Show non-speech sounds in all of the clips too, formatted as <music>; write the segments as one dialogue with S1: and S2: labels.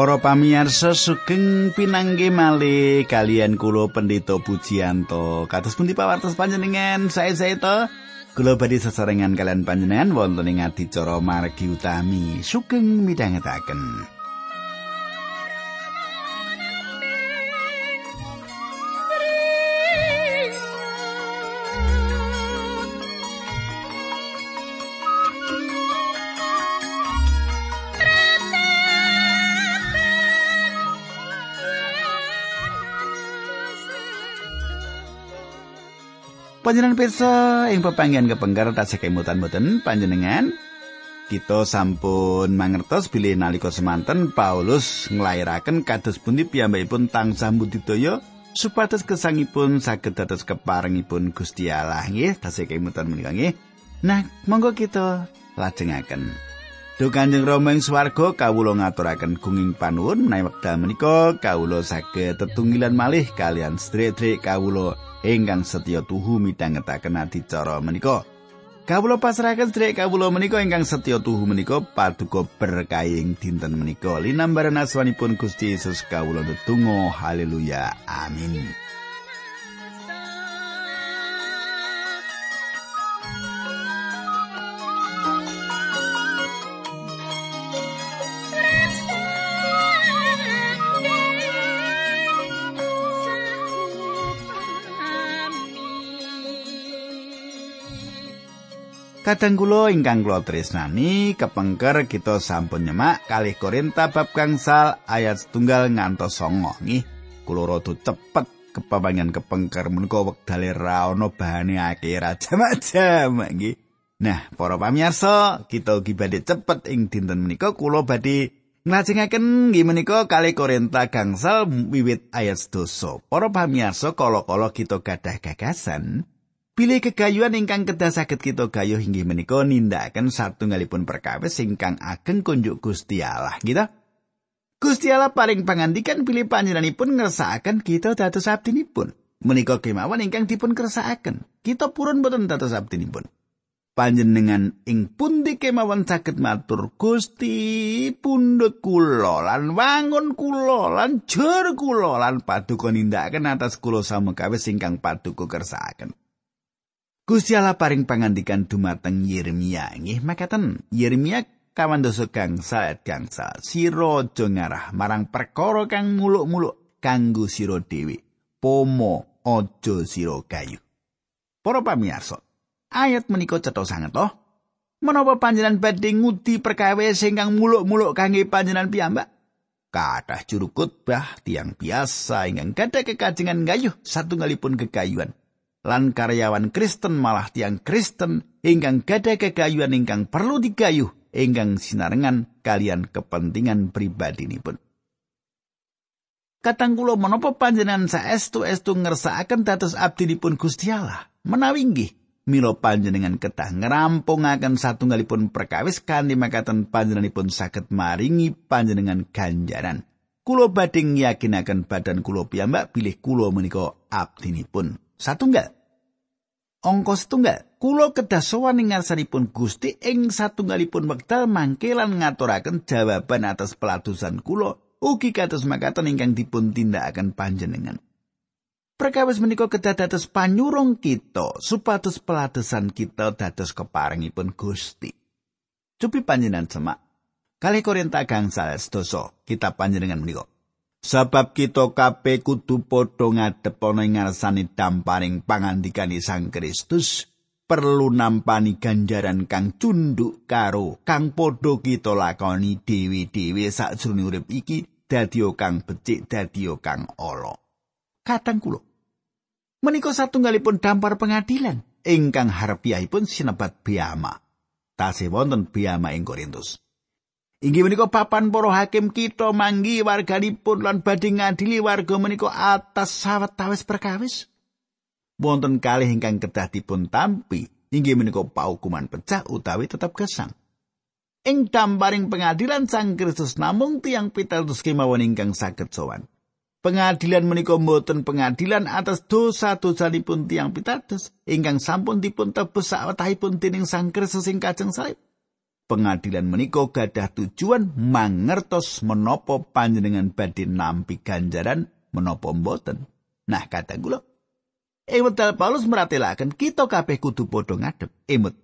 S1: Para pamirsa sugeng pinangge malih kalian kula Pendeta Pujianto. Kados pundi pawartos panjenengan? Sae-sae to. Kula badhe sesarengan kalian panjenengan wonten ing adicara margi utami. Sugeng midhangetaken. Panjenengan pirsa ing pepanggihan kepengker tasih kemutan boten panjenengan kita sampun mangertos bilih nalika semanten Paulus nglairaken kados pundi piyambakipun tansah budidaya supados kesangipun saged dados keparengipun Gusti Allah nggih tasih kemutan menika nggih. Nah, monggo kita lajengaken. Duh Kanjeng Rama ing swarga kawula ngaturaken gunging panuwun menawi wekdal menika kawula saged tetunggilan malih kalian sedherek kawula ingkang setya tuhu midhangetaken adicara menika. Kawula pasrahaken sedherek kawula menika ingkang setya tuhu menika paduka berkahing dinten menika linambaran asmanipun Gusti Yesus kawula ndedonga haleluya amin. Kadang kula ingkang kula tresnani kepengker kita sampun nyemak kalih Korinta bab gangsal ayat setunggal ngantos songo nggih. Kula rada cepet kepabangan kepengker menika wektale ra ana bahane akeh ra jamak-jamak nggih. Nah, para pamirsa, kita ugi badhe cepet ing dinten menika kula badhe nglajengaken nggih menika kalih Korinta gangsal wiwit ayat doso. Para pamirsa, kala-kala kita gadah gagasan Pilih kegayuan ingkang kedah saged kita gayuh inggih menika nindakaken satunggalipun perkawis ingkang ageng kunjuk Gusti Allah. Gitu? Gusti Allah paling pangandikan pilih panjenenganipun ngersakaken kita dados abdinipun. Menika kemawon ingkang dipun kersakaken. Kita purun boten dados abdinipun. Panjenengan ing pundi kemawon saged matur Gusti pundhut kula lan wangun kula lan jur kula lan paduka nindakaken atas kula samekawis ingkang paduka kersakaken. Gusti Allah paring pangandikan dumateng Yeremia. Nggih makaten Yeremia kawandosa gangsa et gangsa sira aja ngarah marang perkara kang muluk-muluk kanggo sira dhewe. Pomo aja sira kayu Para pamirsa ayat menika cetha sanget to menapa panjenengan badhe ngudi perkawis ingkang muluk-muluk kangge panjenengan piyambak? Kathah juru khotbah tiang biasa ingkang gadah kekajengan gayuh satunggalipun kekayuan lan karyawan Kristen malah tiang Kristen ingkang gada kegayuan ingkang perlu digayuh ingkang sinarengan kalian kepentingan pribadi ini pun. Katang kula menapa panjenengan saestu-estu ngersakaken dados abdinipun Gusti Allah? Menawi nggih, mila panjenengan ketah ngrampungaken satunggalipun perkawis kanthi makaten panjenenganipun saged maringi panjenengan ganjaran. Kulo badhe yakinaken badan kulo piyambak pilih kulo menika abdinipun. Satunggal. Angka setunggal, kula kedah sowan ing ngarsanipun Gusti ing satunggalipun wekdal mangke lan ngaturaken jawaban atas peladusan kula ugi kados makaten ingkang dipun tindakaken panjenengan. Perkawis menika kedah dados panyurung kita supados peladusan kita dados keparengipun Gusti. Cupi panjenengan semak. Kali Korinta gangsal sedasa kitab panjenengan menika. Sebab kita kabeh kudu padha ngadep ana ing ngarsane damparing pangandikane Sang Kristus perlu nampani ganjaran kang cunduk karo kang padha kita lakoni dewi-dewi sakjroning urip iki dadi kang becik dadi kang ala. Katang kula. Menika satunggalipun dampar pengadilan ingkang harfiahipun sinebat biama. Tasih wonten biama ing Korintus. Inggih menika papan para hakim kita manggi warganipun lan badhe ngadili warga menika atas sawetawis perkawis. Wonten kalih ingkang kedah dipun tampi, inggih menika paukuman pecah utawi tetap gesang. Ing damparing pengadilan Sang Kristus namung tiang pitados kemawon ingkang saged sowan. Pengadilan menika mboten pengadilan atas dosa-dosanipun tiang pitados ingkang sampun dipun tebus sawetahipun dening Sang Kristus ing kajeng salib. Pengadilan menika gadah tujuan mangertos menapa panjenengan badhe nampi ganjaran menapa mboten. Nah, kata kula Emut Paulus meratelaken kita kabeh kudu padha ngadep. Emut.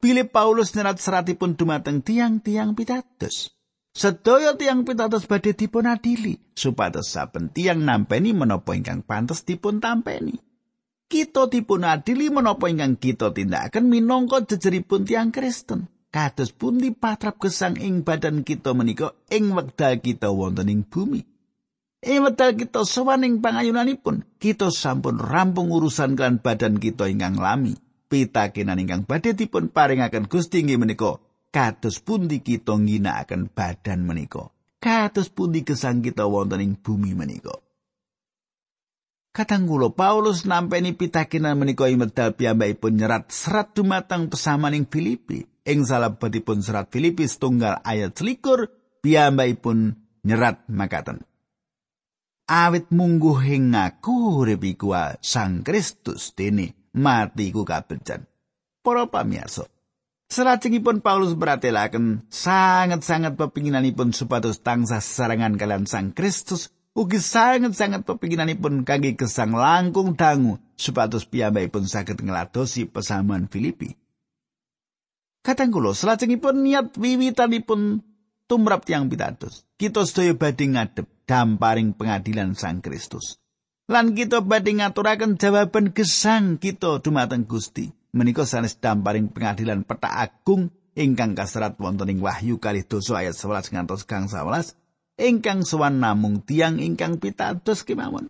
S1: Bilih Paulus nyerat seratipun dumateng tiang-tiang pitados. Sedaya tiang pitados badhe dipun adili supados saben tiang nampeni menapa ingkang pantes dipun tampeni. Kita dipun adili menapa ingkang kita tindakaken minangka jejeripun tiang Kristen. Kados pundi patrap gesang ing badan kita menika ing wekdal kita wonten ing bumi. Ing wekdal kita sowan ing pangayunanipun, kita sampun rampung urusan kan badan kita ingkang lami. Pitakenan ingkang badhe dipun paringaken Gusti inggih menika kados pundi kita ngginakaken badan menika. Kados pundi gesang kita wonten ing bumi menika. Katanggulo Paulus nampeni pitakenan menika ing medal piyambakipun nyerat serat dumateng pesamaning Filipi. Ing salebetipun serat Filipi tunggal ayat selikur piyambakipun nyerat makaten. Awit mungguh ing aku urip iku Sang Kristus dene mati ku kabejan. Para pamirsa, Selajengipun Paulus beratelaken sangat-sangat pepinginanipun supados tangsa sesarangan kalian Sang Kristus ugi sangat-sangat pepinginanipun kangge gesang langkung dangu supados piyambakipun saged ngladosi pesamuan Filipi. Kadang kula salajengipun niat wiwitanipun tumrap tiang pitados. Kita sedaya badhe ngadep damparing pengadilan Sang Kristus. Lan kita badhe ngaturaken jawaban gesang kita dumateng Gusti. Menika sanes damparing pengadilan peta agung ingkang kaserat wonten ing Wahyu kalih dosa ayat 11 ngantos kang 11 ingkang sowan namung tiang ingkang pitados kemawon.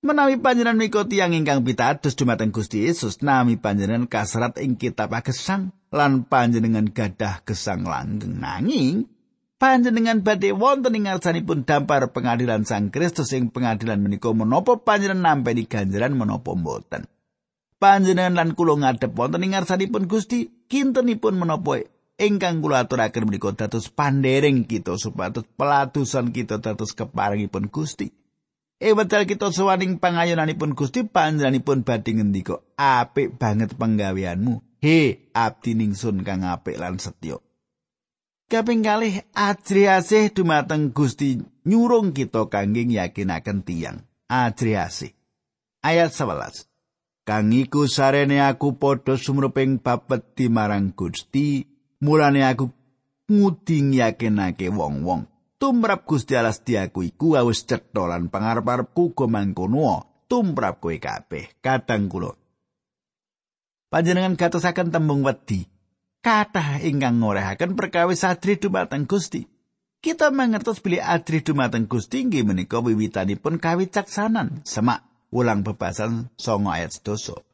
S1: Menawi panjenengan menika tiyang ingkang pitados dumateng Gusti Yesus, nami panjenengan kaserat ing kitab gesang lan panjenengan gadah gesang langgeng nanging panjenengan badhe wonten ing ngarsanipun dampar pengadilan Sang Kristus ing pengadilan menika menapa panjenengan nampi ganjaran menapa mboten. Panjenengan lan kula ngadep wonten ing ngarsanipun Gusti, kintenipun menapa ingkang kula aturaken menika dados pandering kita supados pelatusan kita dados keparingipun Gusti. E wedal kita sowaning pangayunanipun Gusti panjenenganipun badhe ngendika, "Apik banget penggaweanmu. He, abdi ningsun kang apik lan setya." Kaping kalih ajriasih dumateng Gusti nyurung kita kangge yakinaken tiyang. Ajriasih. Ayat 11. Kang iku sarene aku padha sumruping babet marang Gusti, mulane aku nguding yakinake wong-wong. tumrap Gusti Allah setiaku iku awis cetha lan pangarep-arepku uga mangkono tumrap kowe kabeh kadang kula panjenengan gatosaken tembung wedi kathah ingkang ngorehaken perkawis adri dumateng Gusti kita mangertos bilih adri dumateng Gusti inggih menika wiwitanipun kawicaksanan semak ulang bebasan songo ayat doso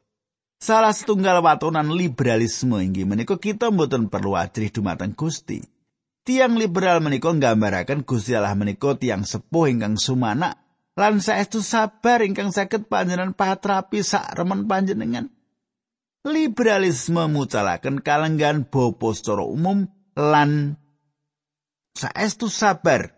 S1: Salah setunggal watonan liberalisme inggih menika kita mboten perlu adri dumateng Gusti. Tiang liberal menika nggambaraken Gusti Allah menika tiang sepuh ingkang sumana lan saestu sabar ingkang saged panjenengan patrapi sak remen panjenengan. Liberalisme mucalaken kalenggan bapa secara umum lan saestu sabar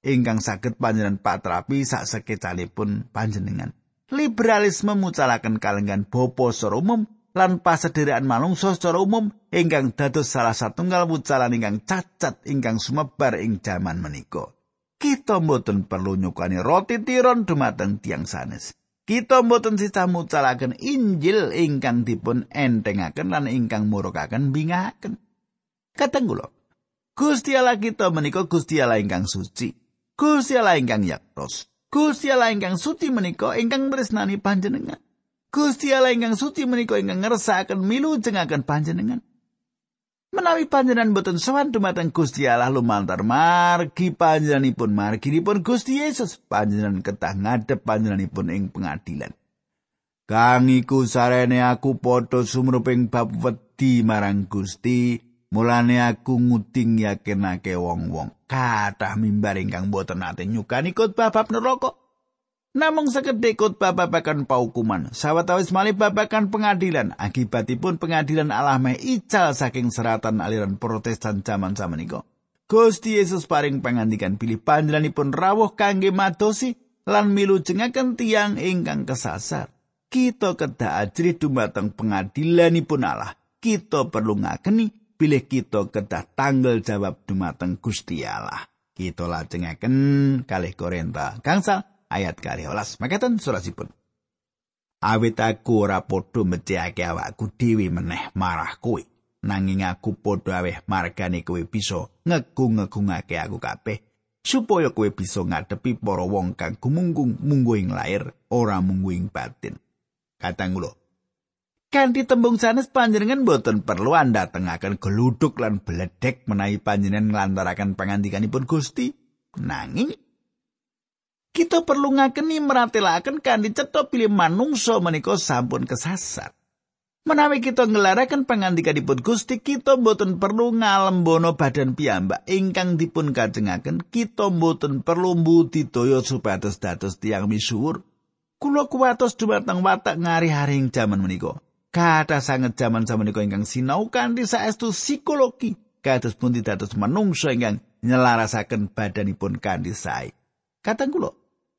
S1: ingkang saged panjenengan patrapi sak sekecalipun panjenengan. Liberalisme mucalaken kalenggan bapa secara umum lan pasederekan manungsa secara umum ingkang dados salah satunggal wucalan ingkang cacat ingkang sumebar ing jaman menika. Kita mboten perlu nyukani roti tiron dumateng tiang sanes. Kita mboten sisa mucalaken Injil ingkang dipun entengaken lan ingkang murukaken bingaken. Kateng kula, Gusti Allah kita menika Gusti Allah ingkang suci. Gusti Allah ingkang yaktos. Gusti Allah ingkang suci menika ingkang tresnani panjenengan. Gusti Allah ingkang suci menika ingkang ngersakaken milu jengaken panjenengan. Menawi panjenengan boten sowan dumateng Gusti Allah lumantar margi panjenenganipun marginipun Gusti Yesus panjenengan ketah ngadep panjenenganipun ing pengadilan. Kang iku sarene aku padha sumruping bab wedi marang Gusti, mulane aku nguting yakinake wong-wong. Kathah mimbar ingkang boten nate nyukani khotbah bab neraka. Namung khotbah babakan paukuman, sawetawis malih babakan pengadilan, akibatipun pengadilan Allah meh ical saking seratan aliran Protestan zaman samenika. Gusti Yesus paring pangandikan pilih panjenenganipun rawuh kangge madosi lan milu jengaken tiang ingkang kesasar. Kita kedah ajri dumateng pengadilanipun Allah. Kita perlu ngakeni bilih kita kedah tanggal jawab dumateng Gusti Allah. Kita lajengaken kalih Korinta gangsal ayat kalih olas. Makaten surasipun. Awit aku ora padha mecihake awakku dhewe meneh marah kowe. Nanging aku padha aweh margane kowe bisa ngegung-ngegungake aku kabeh supaya kowe bisa ngadepi para wong kang gumunggung munggo ing lair ora munggo ing batin. Katang kula. Kanthi tembung sanes panjenengan boten perlu anda tengaken geluduk lan bledek menawi panjenengan nglantaraken pangandikanipun Gusti. Nanging kita perlu ngakeni meratelaken kanthi cetha pilih manungsa menika sampun kesasar. Menawi kita ngelaraken pangandikanipun Gusti, kita mboten perlu ngalembono badan piyambak ingkang dipun kajengaken. Kita mboten perlu mbudidaya supados dados tiang misuwur. Kula kuwatos dumateng watak ngari-haring jaman. Kata sanget jaman samenika ingkang sinau kanthi saestu psikologi. Kados pun dados manungsa ingkang nyelarasaken badanipun kanthi sae. Katang kula,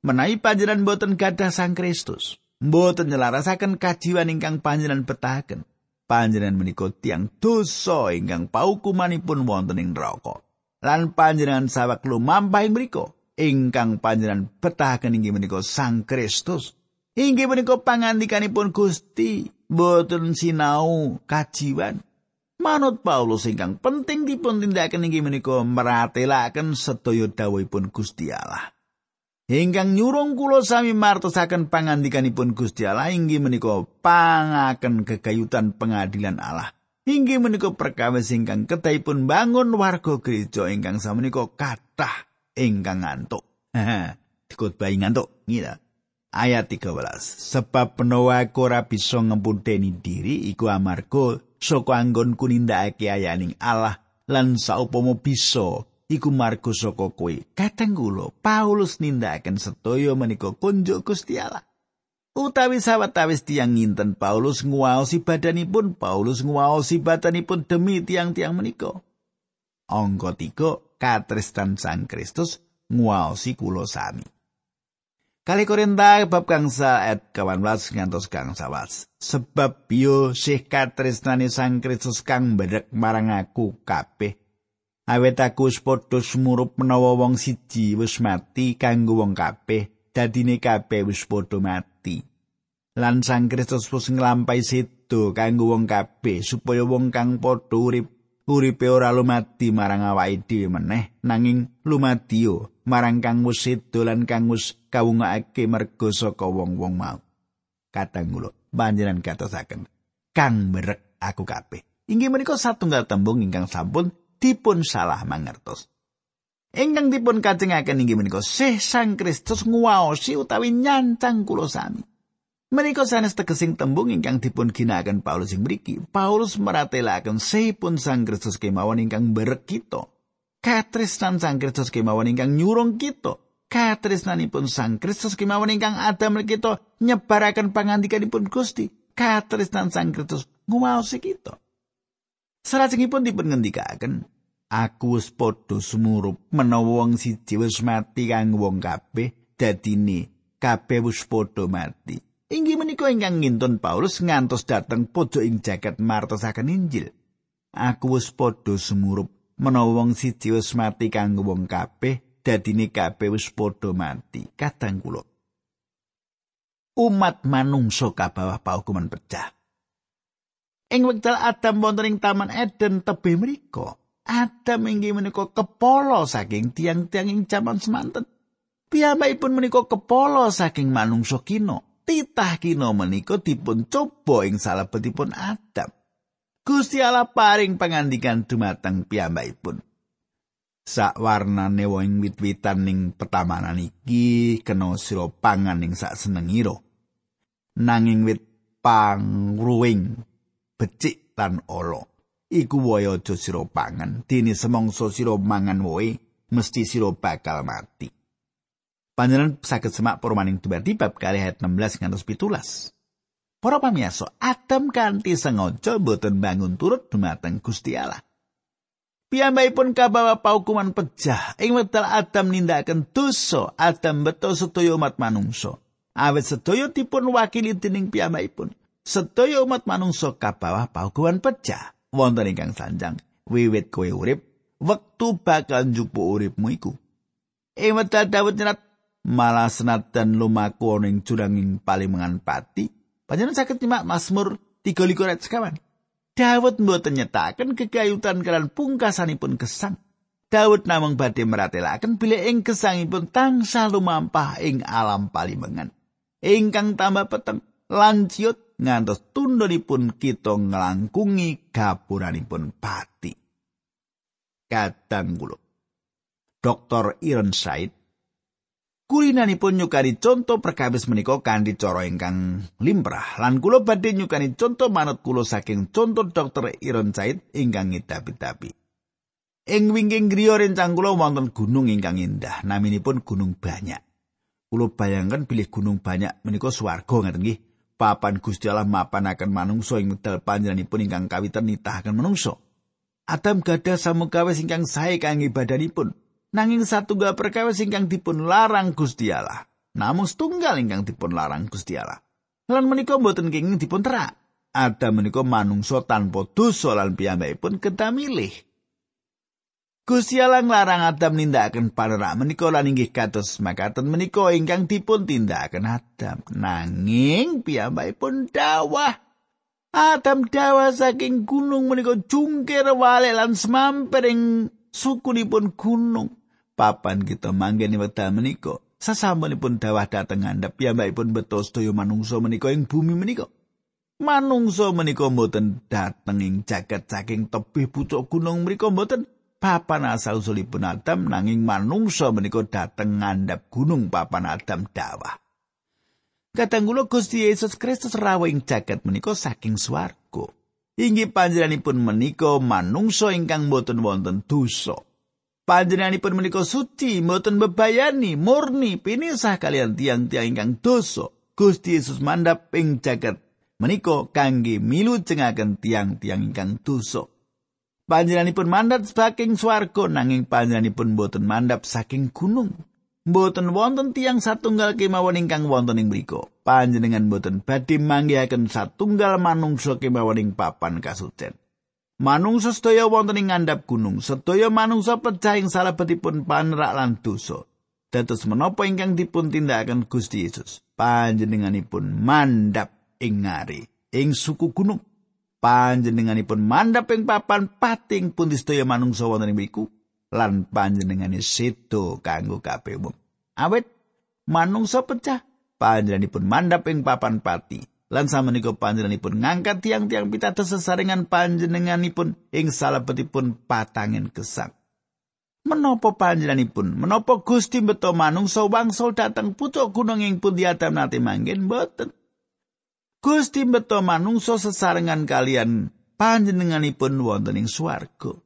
S1: menawi panjenengan boten gadah Sang Kristus, boten nyelarasaken kajiwan ingkang panjenengan betahaken. Panjenengan menika tiang dosa ingkang paukumanipun wonten ing neraka. Lan panjenengan sawak lumampahing mriku ingkang panjenengan betahaken inggih menika Sang Kristus. Inggih menika pangandikanipun Gusti, boten sinau kajiwan. Manut Paulus ingkang penting dipun tindakaken inggih menika meratelaken sedaya dawuhipun Gusti Allah. Ingkang nyurung kula sami martosaken pangandikanipun Gusti Allah inggih menika pangaken kegayutan pengadilan Allah. Inggih menika perkawis ingkang kedahipun bangun warga gereja ingkang samenika kathah ingkang ngantuk. <laughs> Dikutbahi ngantuk, ngira. Ayat 13. Sebab penawa ora bisa ngemputeni diri iku amarga saka anggon kunindakake ayaning Allah lan saupama bisa iku marga saka kowe. Kadang kula Paulus nindakaken sedaya menika kunjuk Gusti Allah. Utawi sawetawis tiang nginten Paulus nguwaosi badanipun, Paulus nguwaosi badanipun demi tiang-tiang menika. Angka 3 katrestan Sang Kristus nguwaosi kula sami. Kali Korinta bab kangsa ayat 18 ngantos kangsa was. Sebab biyo sih katresnani Sang Kristus kang mbedek marang aku kabeh awet aku padha sumurup menawa wong siji wis mati kanggo wong kabeh dadine kabeh wis padha mati. Lan Sang Kristus wis nglampahi sedo kanggo wong kabeh supaya wong kang padha urip uripe ora lumati marang awake dhewe meneh nanging lumadio marang kang wis sedo lan kang wis kawungake merga saka wong-wong mau. Kadang kula panjenengan katosaken kang merek aku kabeh. Inggih menika satunggal tembung ingkang sampun dipun salah mangertos. Ingkang dipun kajengaken inggih menika sih Sang Kristus nguwaosi utawi nyancang kula sami. Menika sanes tegesing tembung ingkang dipun ginakaken Paulus ing mriki. Paulus meratelaken sehipun Sang Kristus kemawon ingkang berek kita. Katresnan Sang Kristus kemawon ingkang nyurung kita. Katresnanipun Sang Kristus kemawon ingkang ada kita nyebaraken pangandikanipun Gusti. Katresnan Sang Kristus nguwaosi kita. Salajengipun dipun ngendikaken, aku wis padha sumurup menawa wong siji wis mati kang wong kabeh dadine kabeh wis padha mati. Inggih menika ingkang ngintun Paulus ngantos dateng pojok ing jagat martosaken Injil. Aku wis padha sumurup menawa wong siji wis mati kang wong kabeh dadine kabeh wis padha mati. Kadang kula umat manungsa kabawah paukuman pecah. Ing wekdal Adam wonten ing Taman Eden tebih mriku, Adam inggih menika kepala saking tiang-tiang ing jaman semanten. Piyambakipun menika kepala saking manungsa kina. Titah kina menika dipun coba ing salebetipun Adam. Gusti Allah paring pangandikan dumateng piyambakipun. Sak warnane wong wit-witan ning petamanan iki kena sira pangan ing sak senengiro. Nanging wit pangruwing becik lan ala. Iku wae aja sira pangan, dene semangsa sira mangan wae mesti sira bakal mati. Panjenengan saged semak para maning dumadi bab kalih ayat 16 ngantos 17. Para pamirsa, Adam kanthi sengaja boten bangun turut dumateng Gusti Allah. Piyambakipun kabawa paukuman pejah ing wekdal Adam nindakaken dosa, Adam beto sedaya umat manungsa. Awit sedaya dipun wakili dening piyambakipun. Sedaya umat manungsa kabawah paukuman pecah wonten ingkang sanjang wiwit kowe urip wektu bakal njupuk uripmu iku. Wekdal Daud nyerat malah senajan lumaku ning juranging palimengan pati panjenengan saged nyimak Mazmur 33 ayat sekawan. Daud mboten nyetaken kegayutan kalian pungkasanipun gesang. Daud namung badhe meratelaken bilih ing gesangipun tansah lumampah ing alam palimengan. Ingkang tambah peteng lan ngantos tundhonipun kita nglangkungi gapuranipun pati. Kadang kula. Dr. Iron kulinanipun nyukani conto perkawis menika kanthi cara ingkang limrah lan kula badhe nyukani conto manut kula saking conto Dr. Iron Said ingkang ngidapi-dapi. Ing wingking griya rencang kula wonten gunung ingkang indah naminipun Gunung Banyak. Kula bayangkan bilih gunung banyak menika swarga ngaten nggih. Papan Gusti Allah mapanaken manungsa ing medal panjenenganipun ingkang kawitan nitahaken manungsa. Adam gadah samukawis ingkang sae kangge badanipun, nanging satunggal perkawis ingkang dipun larang Gusti Allah. Namung setunggal ingkang dipun larang Gusti Allah. Lan menika mboten kenging dipun terak. Adam menika manungsa tanpa dosa lan piyambakipun kedah milih. Gusti Allah nglarang Adam nindakaken panerak menika lan inggih kados makaten menika ingkang dipun tindakaken Adam. Nanging piyambakipun dawah Adam dawah saking gunung menika jungkir wale lan semamper ing sukunipun gunung. Papan kita manggeni wekdal menika. Sasampunipun dawah dhateng ngandhap piyambakipun beto sedaya manungsa menika ing bumi menika. Manungsa menika mboten dhateng ing jagat saking tebih pucuk gunung menika mboten papan asal usulipun Adam nanging manungsa menika dateng ngandhap gunung papan Adam dawah. Kadang kula Gusti Yesus Kristus rawuh ing jagat menika saking swarga. Inggih panjenenganipun menika manungsa ingkang boten wonten dosa. Panjenenganipun menika suci, boten bebayani, murni, pinisah kalian tiang-tiang ingkang dosa. Gusti Yesus mandhap ing jagat menika kangge milu cengaken tiang-tiang ingkang dosa. Panjenenganipun mandat saking swarga nanging panjenenganipun boten mandap saking gunung. Boten wonten tiang satunggal kemawon ingkang wonten ing mriku. Panjenengan boten badhe manggihaken satunggal manungsa kemawon ing papan kasucen. Manungsa sedaya wonten ing ngandhap gunung, sedaya manungsa pecah ing salebetipun panerak lan dosa. Dados menapa ingkang dipun tindakaken Gusti Yesus? Panjenenganipun mandap ing ngari, ing suku gunung. Panjenenganipun mandhap ing papan pating pun sedaya manungsa wonten ing mriku lan panjenengane sedo kanggo kabeh umum. Awet manungsa pecah panjenenganipun mandhap ing papan pati lan samenika panjenenganipun ngangkat tiang-tiang pitados sesarengan panjenenganipun ing salebetipun patangin gesang. Menapa panjenenganipun? Menapa Gusti beto manungsa wangsul dateng pucuk gunung ing pundi Adam nate manggen boten? Gusti beto manungsa sesarengan kalian panjenenganipun wonten ing swarga.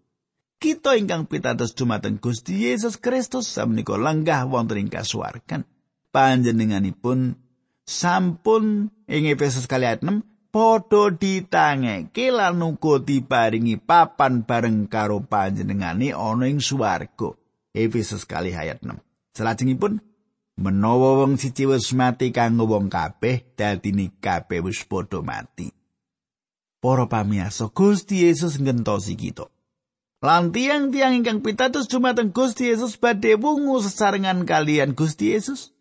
S1: Kita ingkang pitados dumateng Gusti Yesus Kristus samenika lenggah wonten ing kasuwargan. Panjenenganipun sampun ing Efesus kali ayat 6 padha ditangeke lan uga diparingi papan bareng karo panjenengane ana ing swarga. Efesus kali ayat 6. Salajengipun menawa wong siji wis mati kanggo wong kabeh dadine kabeh wis padha mati. Para pamiyasa Gusti Yesus ngentosi kita. Lan tiang-tiang ingkang pitados dumateng Gusti Yesus badhe wungu sesarengan kalian Gusti Yesus.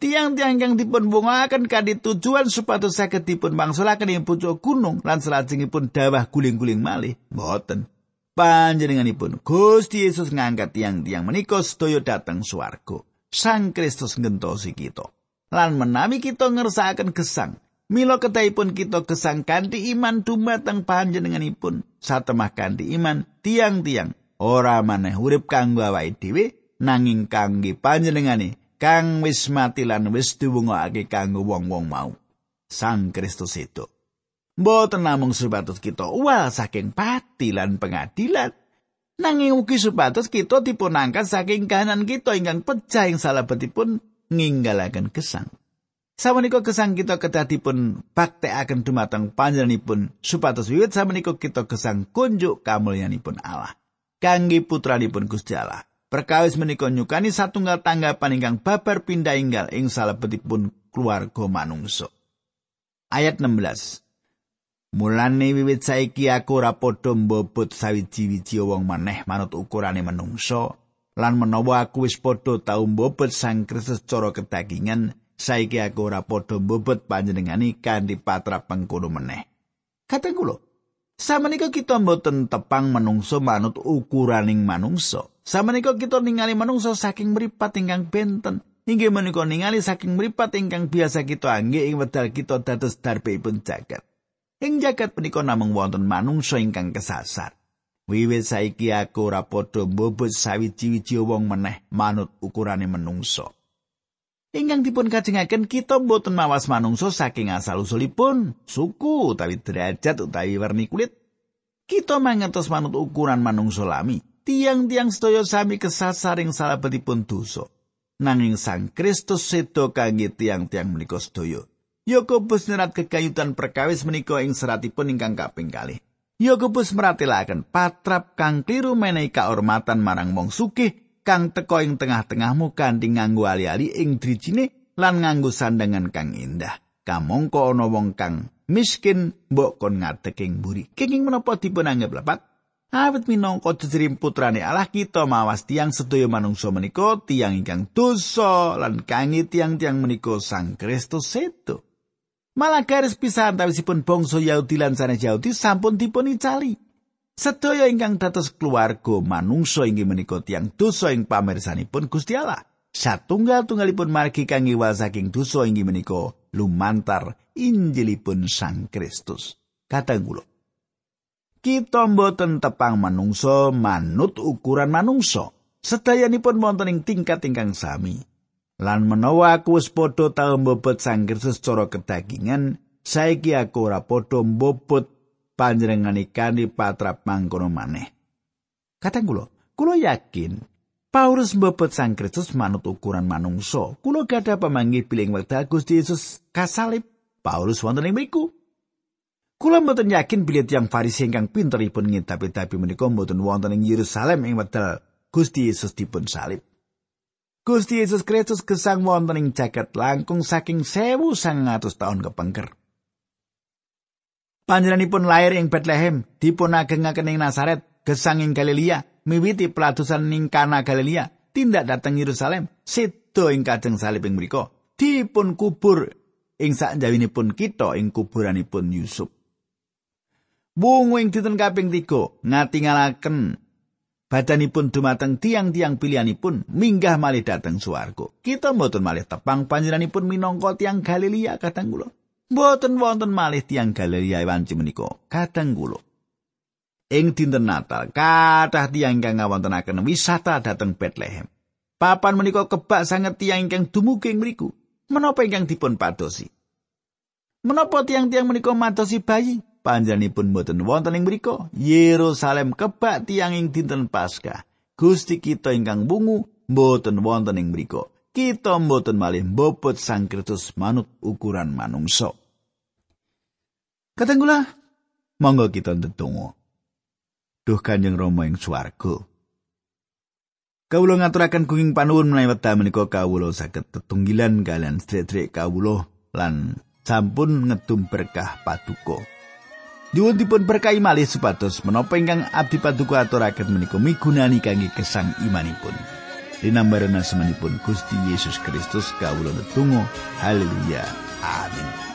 S1: Tiang-tiang ingkang dipun wungaken kanthi tujuan supados saged dipun mangsulaken ing pucuk gunung lan salajengipun dawah guling-guling malih mboten. Panjenenganipun Gusti Yesus ngangkat tiang-tiang menika sedaya dhateng swarga Sang Kristus ngentosi kita. Lan menami kita ngersakaken gesang, mila kedahipun kita gesang kanthi iman dumateng panjenenganipun. Satemah kanthi iman tiang-tiang ora maneh urip kanggo awake dhewe nanging kangge panjenengane kang wis mati lan wis diwungokake kanggo wong-wong mau. Sang Kristus itu. Mboten namung supados kita uwal saking pati lan pengadilan, Nanging ugi supados kita dipun angkat saking kahanan kita ingkang pecah ing salebetipun ninggalaken gesang. Sawenika gesang kita kedah dipun baktekaken dumateng panjenenganipun supados wiwit sawenika kita gesang kunjuk kamulyanipun Allah. Kangge putranipun Gusti Allah. Perkawis menika nyukani satunggal tanggapan ingkang babar pindah inggal ing salebetipun keluarga manungsa. Ayat 16. Mulane wiwit saiki aku ora padha mbobot sawiji-wiji wong maneh manut ukurane manungsa lan menawa aku wis padha tau mbobot Sang Kristus cara kedagingan saiki aku ora padha mbobot panjenengani kanthi patrap pengkono meneh. Kateng kula, samenika kita mboten tepang manungsa manut ukuraning manungsa. Samenika kita ningali manungsa saking mripat ingkang benten. Inggih menika ningali saking mripat ingkang biasa kita anggih ing wedal kita dados darbeipun jagat. Ing jagat punika namung wonten manungsa ingkang kesasar. Wiwit saiki aku ora padha mbobot sawiji-wiji wong meneh manut ukurane manungsa. Ingkang dipun kajengaken kita mboten mawas manungsa saking asal usulipun, suku utawi derajat utawi werni kulit. Kita mangertos manut ukuran manungsa lami. Tiang-tiang sedaya sami kesasar ing salebetipun dosa. Nanging Sang Kristus sedo kangge tiang-tiang menika sedaya. Yakobus nyerat kekayutan perkawis menika ing seratipun ingkang kaping kalih. Yakobus meratelaken patrap kang kliru menehi kaurmatan marang wong sugih kang teka ing tengah-tengahmu kanthi nganggo ali-ali ing drijine lan nganggo sandangan kang indah. Kamangka ana wong kang miskin mbok kon ngadeg ing mburi. Kenging menapa dipun anggap lepat? Awit minangka jejerim putrane Allah kita mawas tiang sedaya manungsa menika tiang ingkang dosa lan kangi tiang-tiang menika Sang Kristus seto. Malah garis pisah antawisipun bangsa Yahudi lan sanes Yahudi sampun dipun icali. Sedaya ingkang dados keluarga manungsa inggih menika tiang dosa ing pamirsanipun Gusti Allah. Satunggal-tunggalipun margi kangge wal saking dosa inggih menika lumantar Injilipun Sang Kristus. Kadang kula Kita mboten tepang manungsa manut ukuran manungsa. Sedayanipun wonten ing tingkat ingkang sami. Lan menawa aku wis padha tau mbobot Sang Kristus cara kedagingan, saiki aku ora padha mbobot panjenengane kanthi patrap mangkono maneh. Kateng kula, kula yakin Paulus mbobot Sang Kristus manut ukuran manungsa. Kula gadah pamanggih piling wekdal Gusti Yesus kasalib. Paulus wonten ing mriku. Kula mboten yakin bilih tiyang Farisi ingkang pinteripun ngitapi-tapi menika mboten wonten ing Yerusalem ing wekdal Gusti Yesus dipun salib. Gusti Yesus Kristus gesang wonten ing jagat langkung saking sewu sangatus tahun kepengker. Panjenenganipun lair ing Bethlehem, dipun agengaken ing Nazaret, gesang ing Galilea, miwiti pelatusan ing Kana Galilea, tindak dateng Yerusalem, sedo ing kajeng salib ing mriku, dipun kubur ing sakjawinipun kita ing kuburanipun Yusuf. Wungu ing dinten kaping 3 ngatingalaken badanipun dumateng tiang-tiang pilihanipun minggah malih dateng swarga. Kita mboten malih tepang panjenenganipun minangka tiang Galilea kadang kula. Mboten wonten malih tiang Galilea wanci menika kadang kula. Ing dinten Natal, kathah tiang ingkang ngawontenaken wisata dateng Bethlehem. Papan menika kebak sanget tiang ingkang dumugi mriku. Menapa ingkang dipun padosi? Menapa tiang-tiang menika madosi bayi? Panjenenganipun boten wonten ing mriku Yerusalem kebak tiang ing dinten Paskah. Gusti kita ingkang bungu boten wonten ing mriku. Kita boten malih mbobot Sang Kristus manut ukuran manungsa. Katenggula monggo kita ndedonga. Duh Kanjeng Rama ing swarga. Kawula ngaturaken kuing panuwun menawi wekdal menika kawula saged tetunggilan kalian sedherek kawula lan sampun ngedum berkah paduka. Nyuwun dipun berkahi malih supados menapa ingkang abdi paduka aturaken menika migunani kangge kesang imanipun. Dinambaran asmanipun Gusti Yesus Kristus kawula netunggal. Haleluya. Amin.